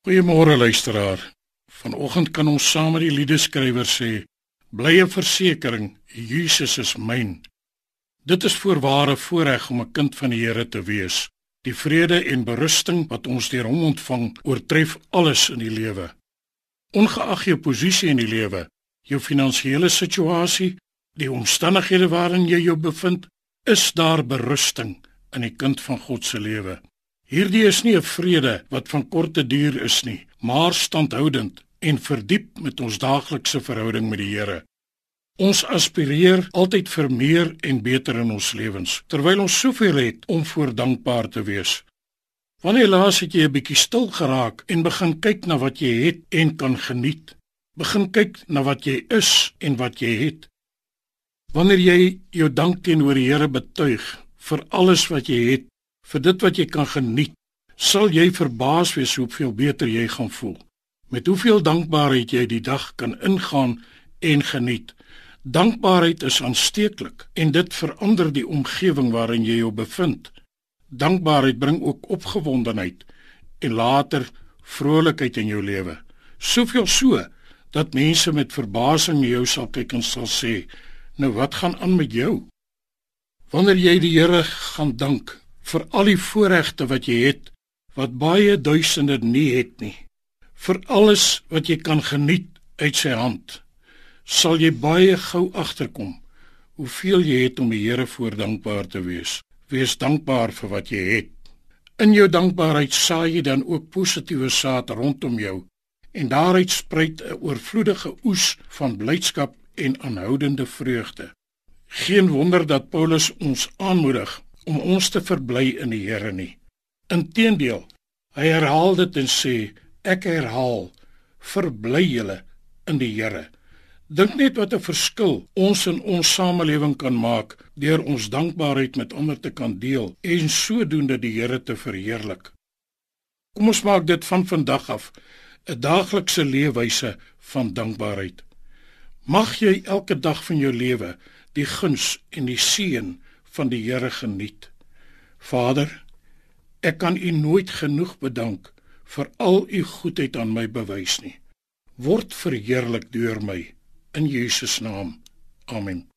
Goeiemôre luisteraar. Vanoggend kan ons saam met die liedeskrywer sê: Blye versekering, Jesus is myn. Dit is voorware voorreg om 'n kind van die Here te wees. Die vrede en berusting wat ons deur hom ontvang, oortref alles in die lewe. Ongeag jou posisie in die lewe, jou finansiële situasie, die omstandighede waarin jy jou bevind, is daar berusting in die kind van God se lewe. Hierdie is nie 'n vrede wat van korte duur is nie, maar standhoudend en verdiep met ons daaglikse verhouding met die Here. Ons aspireer altyd vir meer en beter in ons lewens, terwyl ons soveel het om voor dankbaar te wees. Wanneer laas het jy 'n bietjie stil geraak en begin kyk na wat jy het en kan geniet? Begin kyk na wat jy is en wat jy het. Wanneer jy jou dank teenoor die Here betuig vir alles wat jy het, vir dit wat jy kan geniet, sal jy verbaas wees hoeveel beter jy gaan voel. Met hoeveel dankbaarheid jy die dag kan ingaan en geniet. Dankbaarheid is aansteeklik en dit verander die omgewing waarin jy jou bevind. Dankbaarheid bring ook opgewondenheid en later vrolikheid in jou lewe. Soveel so dat mense met verbasing jou sal kyk en sal sê: "Nou wat gaan aan met jou?" Wanneer jy die Here gaan dank, vir al die voorregte wat jy het wat baie duisende nie het nie. Vir alles wat jy kan geniet uit sy hand, sal jy baie gou agterkom hoeveel jy het om die Here voor dankbaar te wees. Wees dankbaar vir wat jy het. In jou dankbaarheid saai jy dan ook positiewe saad rondom jou en daaruit spruit 'n oorvloedige oes van blydskap en aanhoudende vreugde. Geen wonder dat Paulus ons aanmoedig om ons te verbly in die Here nie. Inteendeel, hy herhaal dit en sê, ek herhaal, verbly julle in die Here. Dink net wat 'n verskil ons in ons samelewing kan maak deur ons dankbaarheid met ander te kan deel en sodoende die Here te verheerlik. Kom ons maak dit van vandag af 'n daaglikse leefwyse van dankbaarheid. Mag jy elke dag van jou lewe die guns en die seën van die Here geniet. Vader, ek kan U nooit genoeg bedank vir al U goedheid aan my bewys nie. Word verheerlik deur my in Jesus naam. Amen.